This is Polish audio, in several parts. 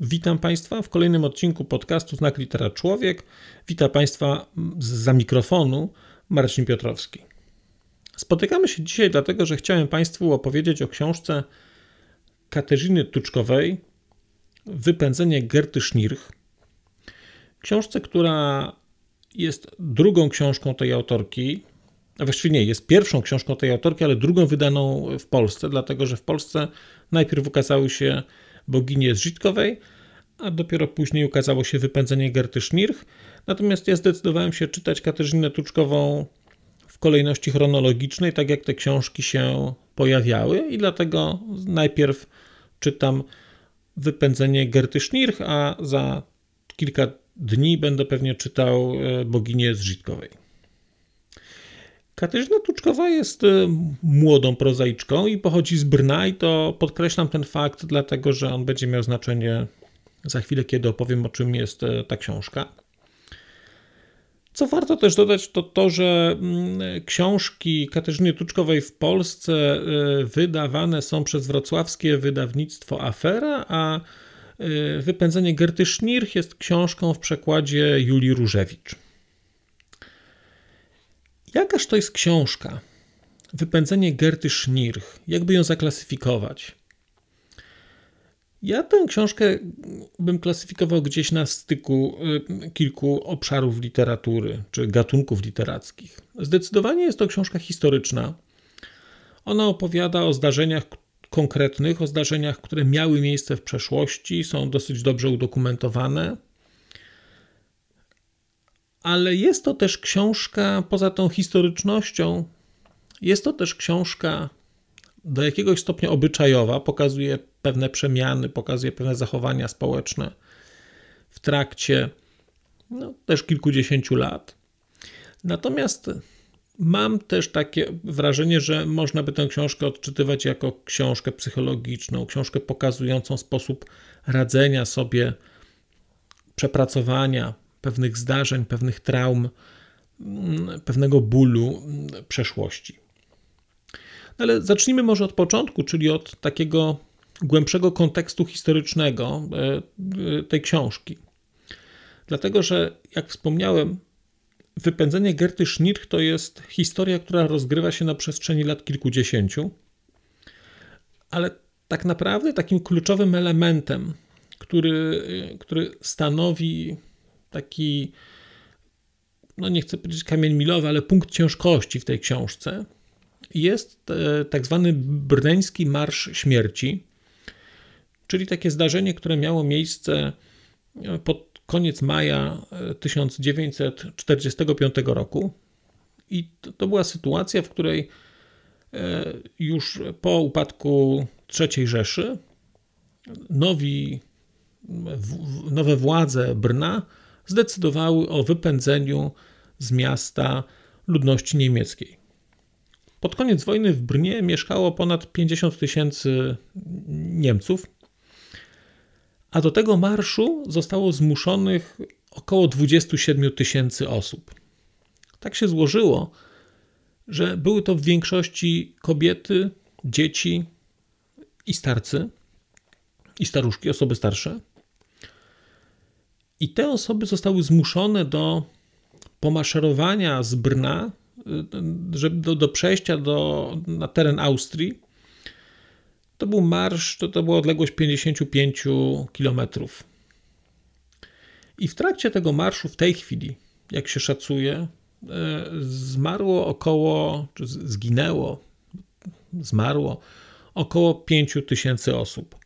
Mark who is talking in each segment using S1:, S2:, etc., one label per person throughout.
S1: Witam Państwa w kolejnym odcinku podcastu Znak Litera Człowiek. Witam Państwa za mikrofonu Marcin Piotrowski. Spotykamy się dzisiaj dlatego, że chciałem Państwu opowiedzieć o książce Katarzyny Tuczkowej Wypędzenie Gerty Schnirch. Książce, która jest drugą książką tej autorki, a właściwie nie, jest pierwszą książką tej autorki, ale drugą wydaną w Polsce, dlatego że w Polsce najpierw ukazały się Boginie z Żitkowej, a dopiero później ukazało się Wypędzenie Gerty Schnirch. Natomiast ja zdecydowałem się czytać Katarzynę Tuczkową w kolejności chronologicznej, tak jak te książki się pojawiały i dlatego najpierw czytam Wypędzenie Gerty Schnirch, a za kilka dni będę pewnie czytał e, Boginię z. Katarzyna Tuczkowa jest e, młodą prozaiczką i pochodzi z Brna i to podkreślam ten fakt, dlatego że on będzie miał znaczenie za chwilę, kiedy opowiem o czym jest e, ta książka. Co warto też dodać, to to, że mm, książki Katarzyny Tuczkowej w Polsce y, wydawane są przez wrocławskie wydawnictwo Afera, a y, Wypędzenie Gerty Schnirch jest książką w przekładzie Julii Różewicz. Jakaż to jest książka? Wypędzenie Gerty Schnirch. Jakby ją zaklasyfikować? Ja tę książkę bym klasyfikował gdzieś na styku y, kilku obszarów literatury czy gatunków literackich. Zdecydowanie jest to książka historyczna. Ona opowiada o zdarzeniach konkretnych, o zdarzeniach, które miały miejsce w przeszłości, są dosyć dobrze udokumentowane. Ale jest to też książka, poza tą historycznością, jest to też książka do jakiegoś stopnia obyczajowa, pokazuje pewne przemiany, pokazuje pewne zachowania społeczne w trakcie no, też kilkudziesięciu lat. Natomiast mam też takie wrażenie, że można by tę książkę odczytywać jako książkę psychologiczną, książkę pokazującą sposób radzenia sobie, przepracowania pewnych zdarzeń, pewnych traum, pewnego bólu przeszłości. Ale zacznijmy może od początku, czyli od takiego głębszego kontekstu historycznego e, e, tej książki. Dlatego, że jak wspomniałem, wypędzenie Gerty Schnirch to jest historia, która rozgrywa się na przestrzeni lat kilkudziesięciu, ale tak naprawdę takim kluczowym elementem, który, który stanowi taki, no nie chcę powiedzieć kamień milowy, ale punkt ciężkości w tej książce, jest e, tak zwany brneński Marsz Śmierci, czyli takie zdarzenie, które miało miejsce e, pod koniec maja 1945 e, roku. I to, to była sytuacja, w której już po upadku III Rzeszy nowi, nowe władze Brna zdecydowały o wypędzeniu z miasta ludności niemieckiej. Pod koniec wojny w Brnie mieszkało ponad 50 tysięcy Niemców, a do tego marszu zostało zmuszonych około 27 tysięcy osób. Tak się złożyło, że były to w większości kobiety, dzieci i starcy, i staruszki, osoby starsze. I te osoby zostały zmuszone do pomaszerowania z Brna żeby do, do przejścia do, na teren Austrii, to był marsz, to, to była odległość 55 kilometrów. I w trakcie tego marszu, w tej chwili, jak się szacuje, e, zmarło około, czy zginęło, zmarło około 5 tysięcy osób.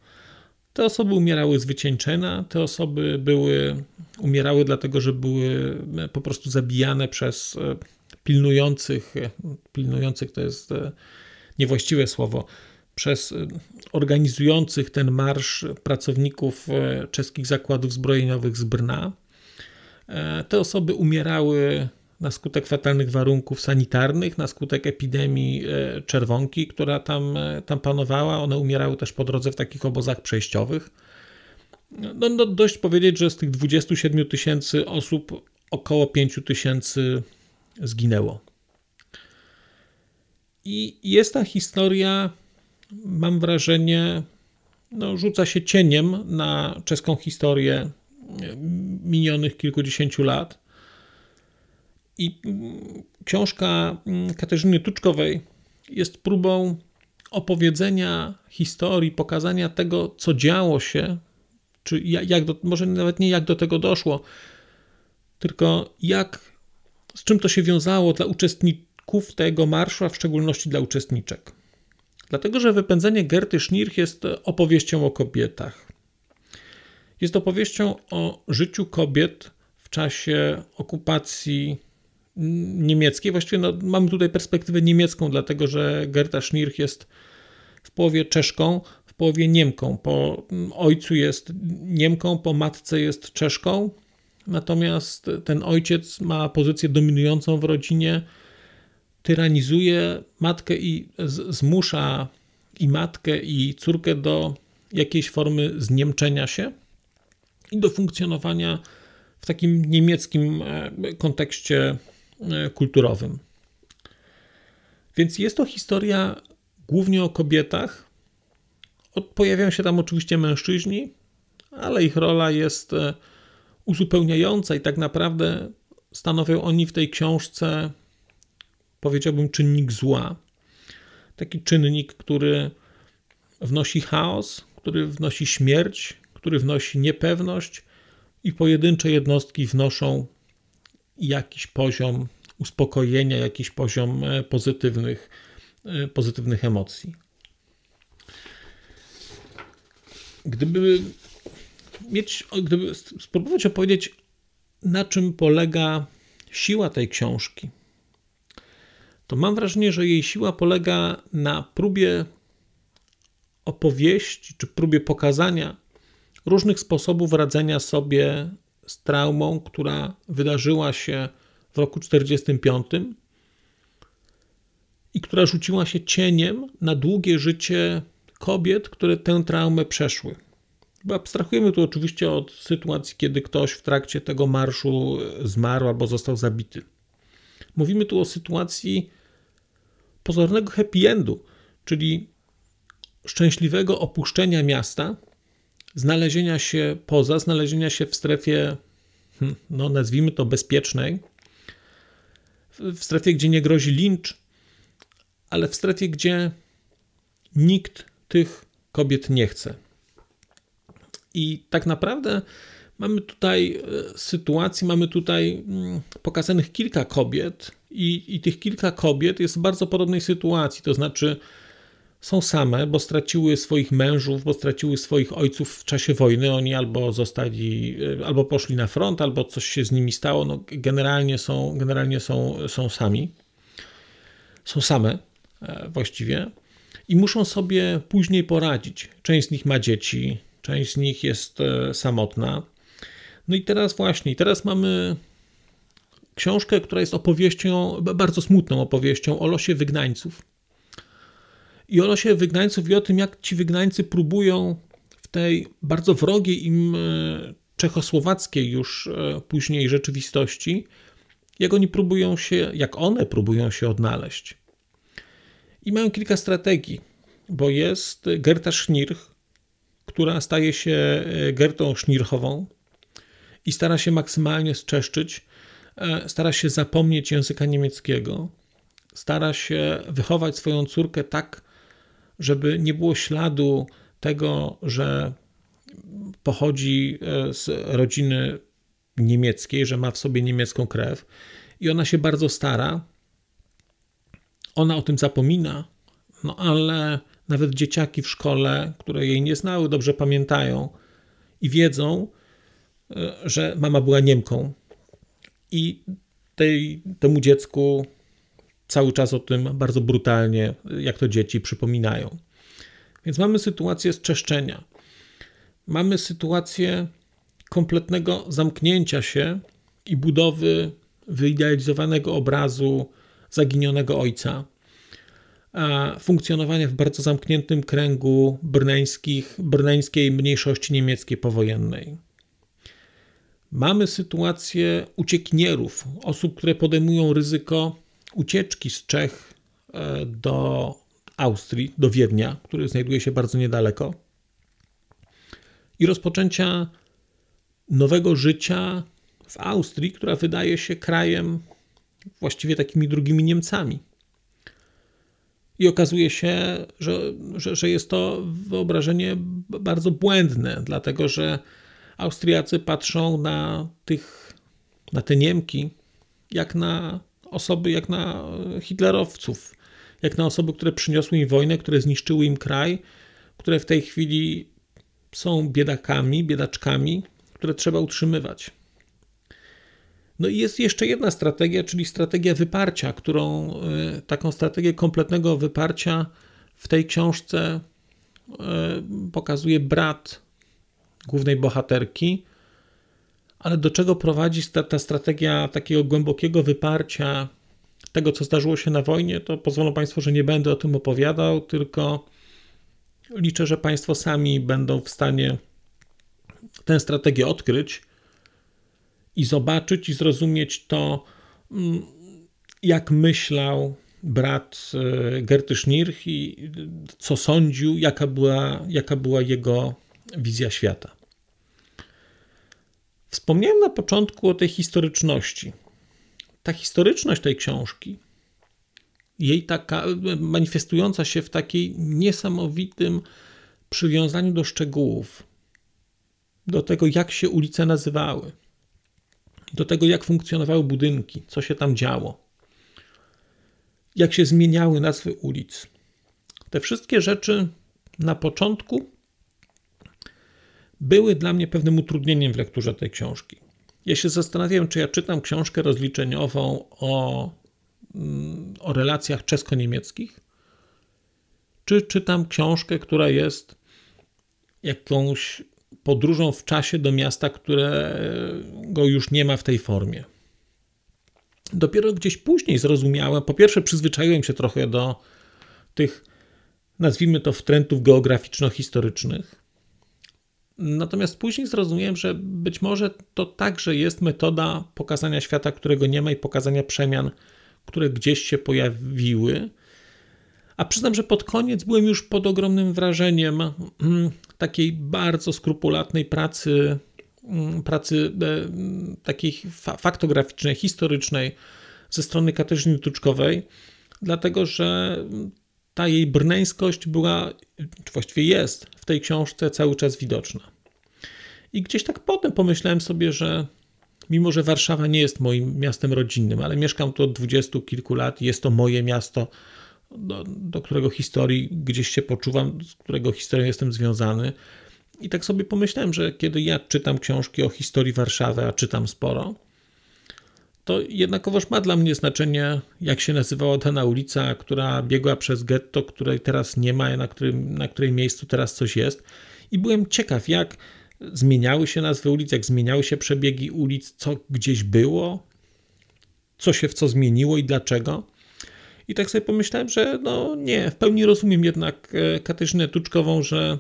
S1: Te osoby umierały z wycieńczenia, te osoby były, umierały dlatego, że były po prostu zabijane przez e, pilnujących, pilnujących to jest e, niewłaściwe słowo, przez e, organizujących ten marsz pracowników e, czeskich zakładów zbrojeniowych z Brna. E, te osoby umierały na skutek fatalnych warunków sanitarnych, na skutek epidemii e, czerwonki, która tam, e, tam panowała. One umierały też po drodze w takich obozach przejściowych. No, no dość powiedzieć, że z tych 27 tysięcy osób około 5 tysięcy zginęło. I jest ta historia, mam wrażenie, no, rzuca się cieniem na czeską historię minionych kilkudziesięciu lat. I książka Katarzyny Tuczkowej jest próbą opowiedzenia historii, pokazania tego, co działo się, czy jak do, może nawet nie jak do tego doszło, tylko jak, z czym to się wiązało dla uczestników tego marszu, a w szczególności dla uczestniczek. Dlatego, że wypędzenie Gerty Schnirch jest opowieścią o kobietach. Jest opowieścią o życiu kobiet w czasie okupacji niemieckiej. Właściwie no, mamy tutaj perspektywę niemiecką, dlatego że Gerta Schnirch jest w połowie Czeszką, w połowie Niemką. Po ojcu jest Niemką, po matce jest Czeszką. Natomiast ten ojciec ma pozycję dominującą w rodzinie, tyranizuje matkę i zmusza i matkę, i córkę do jakiejś formy zniemczenia się i do funkcjonowania w takim niemieckim e, kontekście kulturowym. Więc jest to historia głównie o kobietach. Pojawiają się tam oczywiście mężczyźni, ale ich rola jest e, uzupełniająca i tak naprawdę stanowią oni w tej książce, powiedziałbym, czynnik zła. Taki czynnik, który wnosi chaos, który wnosi śmierć, który wnosi niepewność i pojedyncze jednostki wnoszą jakiś poziom uspokojenia, jakiś poziom e, pozytywnych, e, pozytywnych emocji. Gdyby mieć, gdyby spróbować opowiedzieć, na czym polega siła tej książki, to mam wrażenie, że jej siła polega na próbie opowieści, czy próbie pokazania różnych sposobów radzenia sobie z traumą, która wydarzyła się w roku 1945 i która rzuciła się cieniem na długie życie kobiet, które tę traumę przeszły. Bo abstrahujemy tu oczywiście od sytuacji, kiedy ktoś w trakcie tego marszu zmarł albo został zabity. Mówimy tu o sytuacji pozornego happy endu, czyli szczęśliwego opuszczenia miasta, znalezienia się poza, znalezienia się w strefie, hm, no nazwijmy to bezpiecznej, w strefie, gdzie nie grozi lincz, ale w strefie, gdzie nikt tych kobiet nie chce. I tak naprawdę mamy tutaj e, sytuację, mamy tutaj mm, pokazanych kilka kobiet, i, i tych kilka kobiet jest w bardzo podobnej sytuacji. To znaczy, są same, bo straciły swoich mężów, bo straciły swoich ojców w czasie wojny. Oni albo zostali, e, albo poszli na front, albo coś się z nimi stało. No, generalnie są, generalnie są, są sami. Są same e, właściwie i muszą sobie później poradzić. Część z nich ma dzieci, część z nich jest e, samotna. No i teraz właśnie, teraz mamy książkę, która jest opowieścią, bardzo smutną opowieścią o losie wygnańców. I o losie wygnańców i o tym, jak ci wygnańcy próbują w tej bardzo wrogiej im e, czechosłowackiej już e, później rzeczywistości, jak oni próbują się, jak one próbują się odnaleźć. I mają kilka strategii, bo jest Gerta Schnirch, która staje się e, Gertą Schnirchową i stara się maksymalnie zczeszczyć, stara się zapomnieć języka niemieckiego, stara się wychować swoją córkę tak, żeby nie było śladu tego, że pochodzi e, z rodziny niemieckiej, że ma w sobie niemiecką krew. I ona się bardzo stara. Ona o tym zapomina, no ale nawet dzieciaki w szkole, które jej nie znały, dobrze pamiętają i wiedzą, e, że mama była Niemką. I tej, temu dziecku cały czas o tym bardzo brutalnie, jak to dzieci przypominają. Więc mamy sytuację zczeszczenia. Mamy sytuację kompletnego zamknięcia się i budowy wyidealizowanego obrazu zaginionego ojca, funkcjonowania w bardzo zamkniętym kręgu brneńskich, brneńskiej mniejszości niemieckiej powojennej. Mamy sytuację uciekinierów, osób, które podejmują ryzyko ucieczki z Czech e, do Austrii, do Wiednia, który znajduje się bardzo niedaleko, i rozpoczęcia nowego życia w Austrii, która wydaje się krajem właściwie takimi drugimi Niemcami. I okazuje się, że, że, że jest to wyobrażenie bardzo błędne, dlatego że Austriacy patrzą na tych, na te Niemki, jak na osoby, jak na hitlerowców, jak na osoby, które przyniosły im wojnę, które zniszczyły im kraj, które w tej chwili są biedakami, biedaczkami, które trzeba utrzymywać. No i jest jeszcze jedna strategia, czyli strategia wyparcia, którą e, taką strategię kompletnego wyparcia w tej książce e, pokazuje brat głównej bohaterki. Ale do czego prowadzi ta, ta strategia takiego głębokiego wyparcia tego, co zdarzyło się na wojnie, to pozwolą Państwo, że nie będę o tym opowiadał, tylko liczę, że Państwo sami będą w stanie tę strategię odkryć i zobaczyć i zrozumieć to, mm, jak myślał brat e, Gerty Schnirch i co sądził, jaka była, jaka była jego wizja świata. Wspomniałem na początku o tej historyczności. Ta historyczność tej książki, jej taka manifestująca się w takiej niesamowitym przywiązaniu do szczegółów, do tego, jak się ulice nazywały, do tego, jak funkcjonowały budynki, co się tam działo, jak się zmieniały nazwy ulic. Te wszystkie rzeczy na początku były dla mnie pewnym utrudnieniem w lekturze tej książki. Ja się zastanawiałem, czy ja czytam książkę rozliczeniową o, mm, o relacjach czesko-niemieckich, czy czytam książkę, która jest jakąś podróżą w czasie do miasta, którego już nie ma w tej formie. Dopiero gdzieś później zrozumiałem, po pierwsze przyzwyczaiłem się trochę do tych, nazwijmy to, wtrętów geograficzno-historycznych, Natomiast później zrozumiałem, że być może to także jest metoda pokazania świata, którego nie ma i pokazania przemian, które gdzieś się pojawiły. A przyznam, że pod koniec byłem już pod ogromnym wrażeniem mm, takiej bardzo skrupulatnej pracy, mm, pracy e, takiej faktograficznej, historycznej ze strony Katarzyny Tuczkowej, dlatego że ta jej brneńskość była, czy właściwie jest w tej książce cały czas widoczna. I gdzieś tak potem pomyślałem sobie, że mimo, że Warszawa nie jest moim miastem rodzinnym, ale mieszkam tu od dwudziestu kilku lat jest to moje miasto, do, do którego historii gdzieś się poczuwam, z którego historią jestem związany. I tak sobie pomyślałem, że kiedy ja czytam książki o historii Warszawy, a czytam sporo, to jednakowoż ma dla mnie znaczenie, jak się nazywała ta ulica, która biegła przez getto, której teraz nie ma, na, którym, na której miejscu teraz coś jest. I byłem ciekaw, jak zmieniały się nazwy ulic, jak zmieniały się przebiegi ulic, co gdzieś było, co się w co zmieniło i dlaczego. I tak sobie pomyślałem, że no nie, w pełni rozumiem jednak e, Katyżynę Tuczkową, że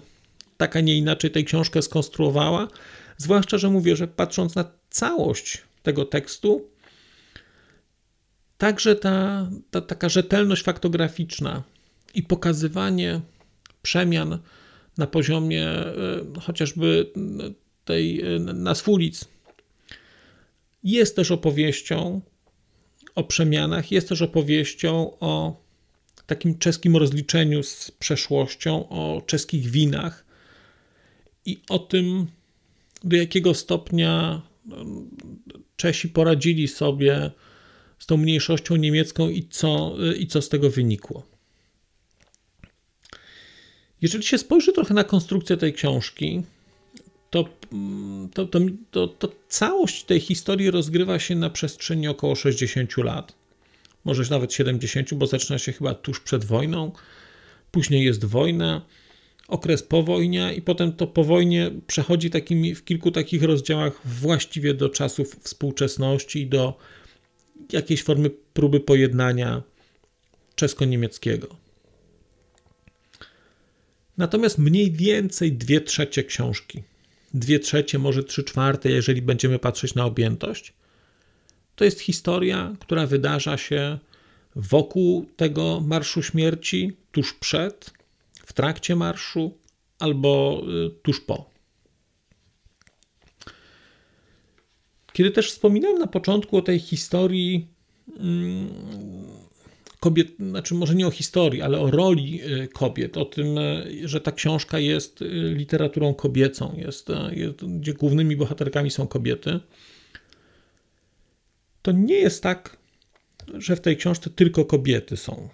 S1: taka nie inaczej tej książkę skonstruowała. Zwłaszcza, że mówię, że patrząc na całość tego tekstu, Także ta, ta taka rzetelność faktograficzna i pokazywanie przemian na poziomie e, chociażby tej e, nazw ulic. Jest też opowieścią o przemianach, jest też opowieścią o takim czeskim rozliczeniu z przeszłością, o czeskich winach i o tym, do jakiego stopnia Czesi poradzili sobie z tą mniejszością niemiecką i co, i co z tego wynikło. Jeżeli się spojrzy trochę na konstrukcję tej książki, to, to, to, to, to całość tej historii rozgrywa się na przestrzeni około 60 lat, może nawet 70, bo zaczyna się chyba tuż przed wojną, później jest wojna, okres powojnia i potem to po wojnie przechodzi takimi, w kilku takich rozdziałach właściwie do czasów współczesności i do jakiejś formy próby pojednania czesko-niemieckiego. Natomiast mniej więcej dwie trzecie książki, dwie trzecie, może trzy czwarte, jeżeli będziemy patrzeć na objętość, to jest historia, która wydarza się wokół tego Marszu Śmierci, tuż przed, w trakcie marszu albo y, tuż po. Kiedy też wspominałem na początku o tej historii mm, kobiet, znaczy może nie o historii, ale o roli y, kobiet, o tym, y, że ta książka jest literaturą kobiecą, jest, jest, gdzie głównymi bohaterkami są kobiety, to nie jest tak, że w tej książce tylko kobiety są,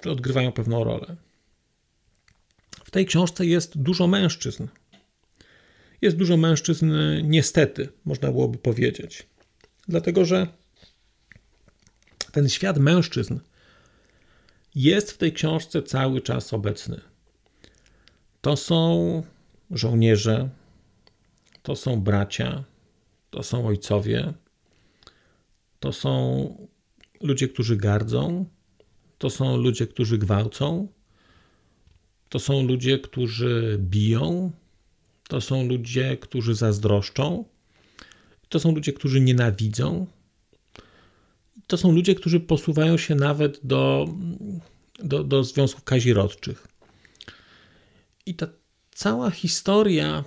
S1: czy odgrywają pewną rolę. W tej książce jest dużo mężczyzn. Jest dużo mężczyzn, niestety, można byłoby powiedzieć. Dlatego, że ten świat mężczyzn jest w tej książce cały czas obecny. To są żołnierze, to są bracia, to są ojcowie, to są ludzie, którzy gardzą, to są ludzie, którzy gwałcą, to są ludzie, którzy biją, to są ludzie, którzy zazdroszczą, to są ludzie, którzy nienawidzą, to są ludzie, którzy posuwają się nawet do, do, do związków kazirodczych. I ta cała historia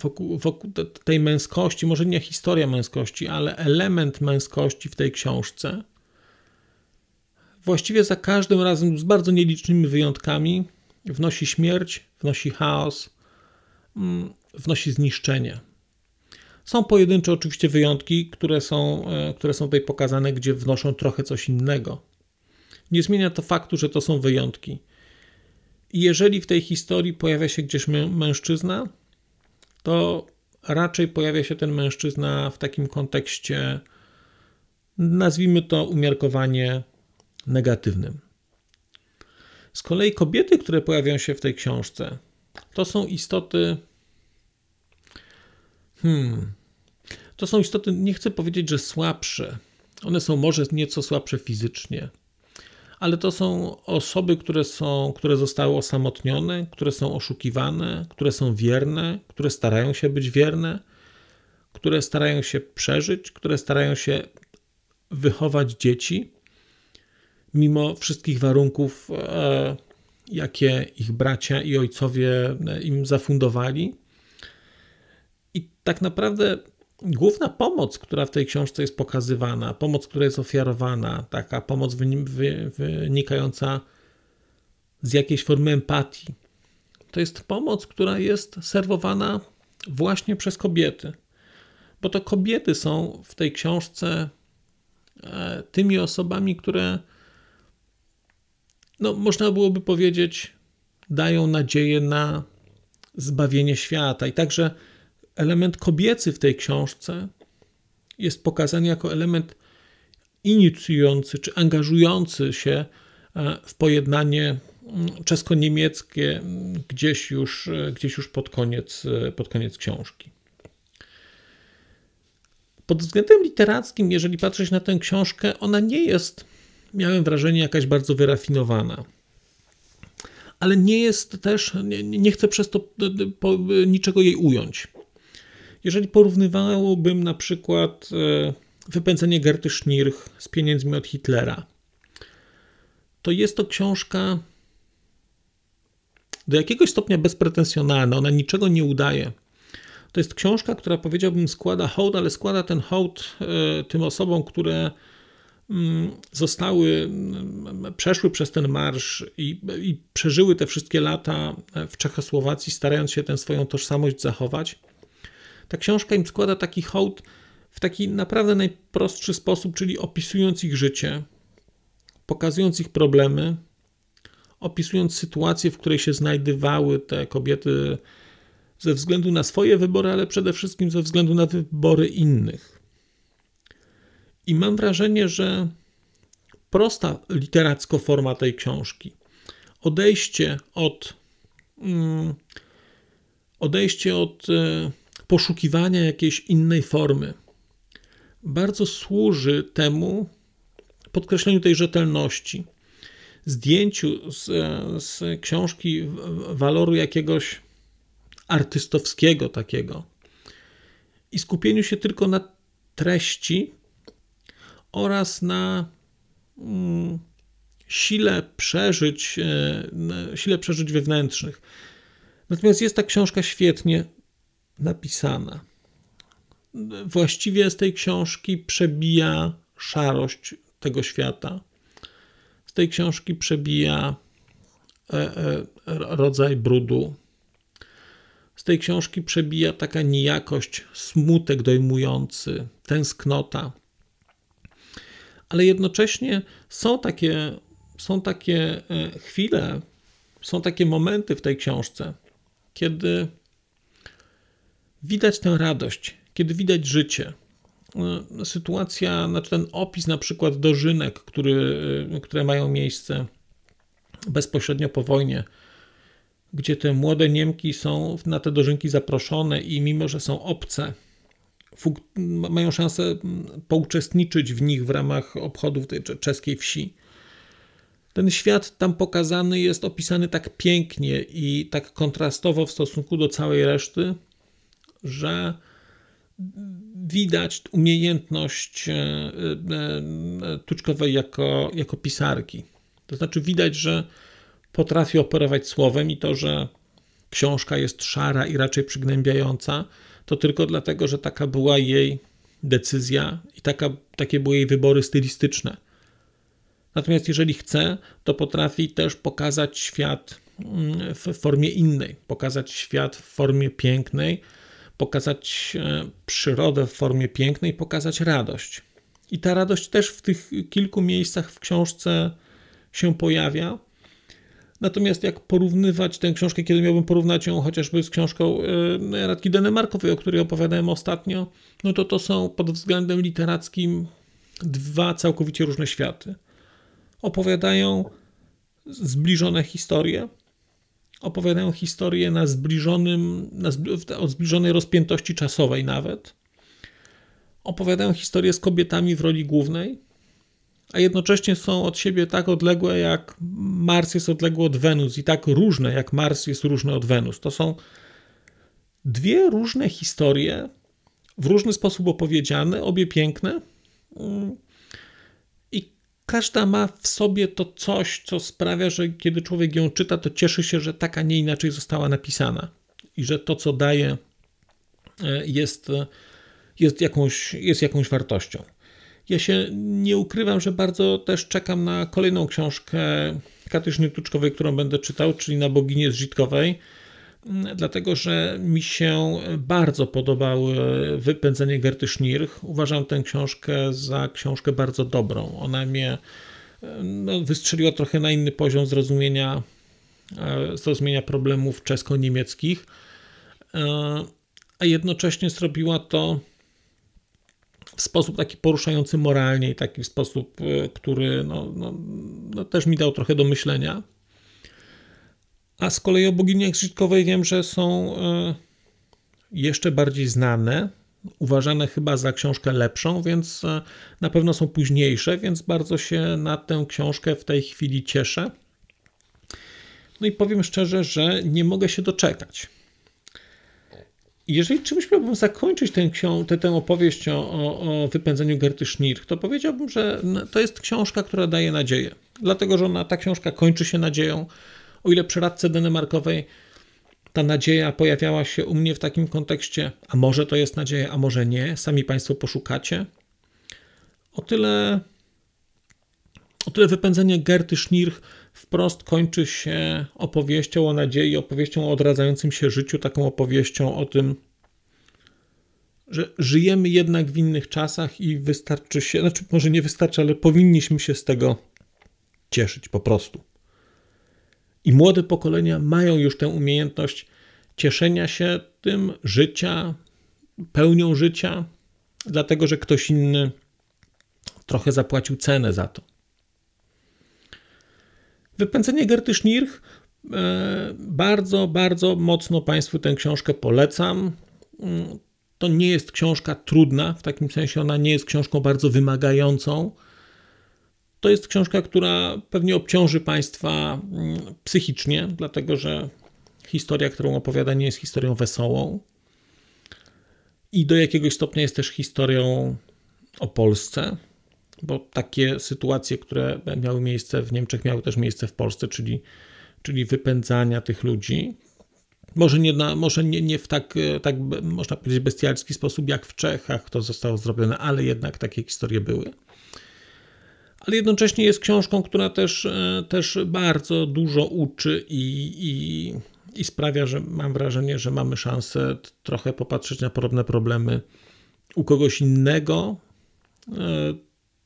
S1: wokół, wokół tej męskości, może nie historia męskości, ale element męskości w tej książce, właściwie za każdym razem, z bardzo nielicznymi wyjątkami, wnosi śmierć, wnosi chaos, wnosi zniszczenie. Są pojedyncze oczywiście wyjątki, które są, e, które są tutaj pokazane, gdzie wnoszą trochę coś innego. Nie zmienia to faktu, że to są wyjątki. Jeżeli w tej historii pojawia się gdzieś mężczyzna, to raczej pojawia się ten mężczyzna w takim kontekście, nazwijmy to umiarkowanie negatywnym. Z kolei kobiety, które pojawiają się w tej książce, to są istoty. Hmm. To są istoty, nie chcę powiedzieć, że słabsze. One są może nieco słabsze fizycznie, ale to są osoby, które, są, które zostały osamotnione, które są oszukiwane, które są wierne, które starają się być wierne, które starają się przeżyć, które starają się wychować dzieci, mimo wszystkich warunków, e, jakie ich bracia i ojcowie e, im zafundowali. Tak naprawdę główna pomoc, która w tej książce jest pokazywana, pomoc, która jest ofiarowana, taka pomoc wynikająca z jakiejś formy empatii, to jest pomoc, która jest serwowana właśnie przez kobiety. Bo to kobiety są w tej książce e, tymi osobami, które, no, można byłoby powiedzieć, dają nadzieję na zbawienie świata. I także element kobiecy w tej książce jest pokazany jako element inicjujący czy angażujący się e, w pojednanie mm, czesko-niemieckie mm, gdzieś już, e, gdzieś już pod, koniec, e, pod koniec książki. Pod względem literackim, jeżeli patrzeć na tę książkę, ona nie jest, miałem wrażenie, jakaś bardzo wyrafinowana. Ale nie jest też, nie, nie chcę przez to niczego jej ująć. Jeżeli porównywałbym na przykład e, wypędzenie Gerty Schnirch z pieniędzmi od Hitlera, to jest to książka do jakiegoś stopnia bezpretensjonalna, ona niczego nie udaje. To jest książka, która powiedziałbym składa hołd, ale składa ten hołd e, tym osobom, które mm, zostały, mm, przeszły przez ten marsz i, i przeżyły te wszystkie lata w Czechosłowacji, starając się tę swoją tożsamość zachować ta książka im składa taki hołd w taki naprawdę najprostszy sposób, czyli opisując ich życie, pokazując ich problemy, opisując sytuację, w której się znajdowały te kobiety ze względu na swoje wybory, ale przede wszystkim ze względu na wybory innych. I mam wrażenie, że prosta literacko forma tej książki, odejście od mm, odejście od e, poszukiwania jakiejś innej formy bardzo służy temu podkreśleniu tej rzetelności, zdjęciu z, z książki waloru jakiegoś artystowskiego takiego i skupieniu się tylko na treści oraz na mm, sile przeżyć, e, sile przeżyć wewnętrznych. Natomiast jest ta książka świetnie napisana. Właściwie z tej książki przebija szarość tego świata. Z tej książki przebija e, e, rodzaj brudu. Z tej książki przebija taka nijakość, smutek dojmujący, tęsknota. Ale jednocześnie są takie, są takie e, chwile, są takie momenty w tej książce, kiedy widać tę radość, kiedy widać życie. E, sytuacja, znaczy ten opis na przykład dożynek, który, e, które mają miejsce bezpośrednio po wojnie, gdzie te młode Niemki są na te dożynki zaproszone i mimo, że są obce, mają szansę pouczestniczyć w nich w ramach obchodów tej czeskiej wsi. Ten świat tam pokazany jest opisany tak pięknie i tak kontrastowo w stosunku do całej reszty, że widać umiejętność e, e, Tuczkowej jako, jako pisarki. To znaczy widać, że potrafi operować słowem i to, że książka jest szara i raczej przygnębiająca, to tylko dlatego, że taka była jej decyzja i taka, takie były jej wybory stylistyczne. Natomiast jeżeli chce, to potrafi też pokazać świat mm, w formie innej, pokazać świat w formie pięknej, pokazać e, przyrodę w formie pięknej, pokazać radość. I ta radość też w tych kilku miejscach w książce się pojawia. Natomiast jak porównywać tę książkę, kiedy miałbym porównać ją chociażby z książką e, Radki Denemarkowej, o której opowiadałem ostatnio, no to to są pod względem literackim dwa całkowicie różne światy. Opowiadają zbliżone historie, opowiadają historię na zbliżonym, na o zbliżonej rozpiętości czasowej nawet. Opowiadają historię z kobietami w roli głównej, a jednocześnie są od siebie tak odległe, jak Mars jest odległy od Wenus i tak różne, jak Mars jest różny od Wenus. To są dwie różne historie, w różny sposób opowiedziane, obie piękne. Każda ma w sobie to coś, co sprawia, że kiedy człowiek ją czyta, to cieszy się, że tak, a nie inaczej została napisana. I że to, co daje, e, jest, jest, jakąś, jest jakąś wartością. Ja się nie ukrywam, że bardzo też czekam na kolejną książkę Katarzyny Tuczkowej, którą będę czytał, czyli na Boginię Zrzitkowej, dlatego że mi się bardzo podobało Wypędzenie Gerty Schnirch. Uważam tę książkę za książkę bardzo dobrą. Ona mnie no, wystrzeliła trochę na inny poziom zrozumienia, e, zrozumienia problemów czesko-niemieckich, e, a jednocześnie zrobiła to w sposób taki poruszający moralnie i taki sposób, e, który no, no, no, też mi dał trochę do myślenia. A z kolei o boginiach Żydkowej wiem, że są e, jeszcze bardziej znane, uważane chyba za książkę lepszą, więc e, na pewno są późniejsze, więc bardzo się na tę książkę w tej chwili cieszę. No i powiem szczerze, że nie mogę się doczekać jeżeli czymś miałbym zakończyć tę, tę, tę opowieść o, o, o wypędzeniu Gerty Schnirch, to powiedziałbym, że to jest książka, która daje nadzieję. Dlatego, że ona, ta książka kończy się nadzieją. O ile przy radce Denemarkowej ta nadzieja pojawiała się u mnie w takim kontekście, a może to jest nadzieja, a może nie, sami Państwo poszukacie. O tyle, o tyle wypędzenie Gerty Schnirch wprost kończy się opowieścią o nadziei, opowieścią o odradzającym się życiu, taką opowieścią o tym, że żyjemy jednak w innych czasach i wystarczy się, znaczy może nie wystarczy, ale powinniśmy się z tego cieszyć po prostu. I młode pokolenia mają już tę umiejętność cieszenia się tym życia, pełnią życia, dlatego że ktoś inny trochę zapłacił cenę za to. Wypędzenie Gerty Schnirch E, bardzo, bardzo mocno Państwu tę książkę polecam. Mm, to nie jest książka trudna, w takim sensie ona nie jest książką bardzo wymagającą. To jest książka, która pewnie obciąży Państwa mm, psychicznie, dlatego że historia, którą opowiada, nie jest historią wesołą. I do jakiegoś stopnia jest też historią o Polsce, bo takie sytuacje, które miały miejsce w Niemczech, miały też miejsce w Polsce, czyli, czyli wypędzania tych ludzi. Może nie, na, może nie, nie w tak, tak, można powiedzieć, bestialski sposób jak w Czechach to zostało zrobione, ale jednak takie historie były. Ale jednocześnie jest książką, która też, e, też bardzo dużo uczy i, i, i sprawia, że mam wrażenie, że mamy szansę trochę popatrzeć na podobne problemy u kogoś innego, e,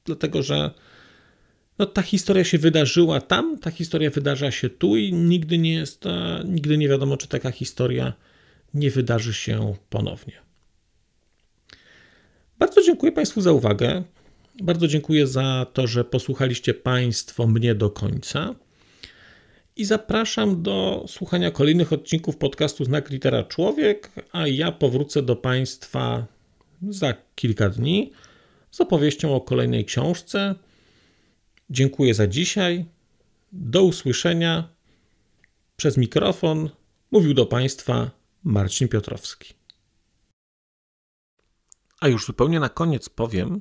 S1: dlatego że no, ta historia się wydarzyła tam, ta historia wydarza się tu i nigdy nie jest, nigdy nie wiadomo, czy taka historia nie wydarzy się ponownie. Bardzo dziękuję Państwu za uwagę. Bardzo dziękuję za to, że posłuchaliście Państwo mnie do końca. I zapraszam do słuchania kolejnych odcinków podcastu Znak Litera Człowiek, a ja powrócę do Państwa za kilka dni z opowieścią o kolejnej książce. Dziękuję za dzisiaj. Do usłyszenia. Przez mikrofon mówił do Państwa Marcin Piotrowski. A już zupełnie na koniec powiem,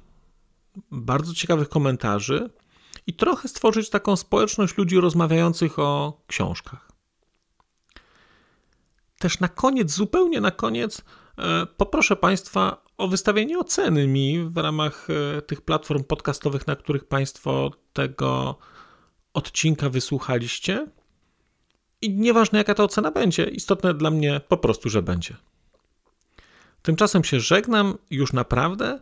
S1: bardzo ciekawych komentarzy i trochę stworzyć taką społeczność ludzi rozmawiających o książkach. Też na koniec, zupełnie na koniec, e, poproszę Państwa o wystawienie oceny mi w ramach e, tych platform podcastowych, na których Państwo tego odcinka wysłuchaliście. I nieważne jaka ta ocena będzie, istotne dla mnie po prostu, że będzie. Tymczasem się żegnam już naprawdę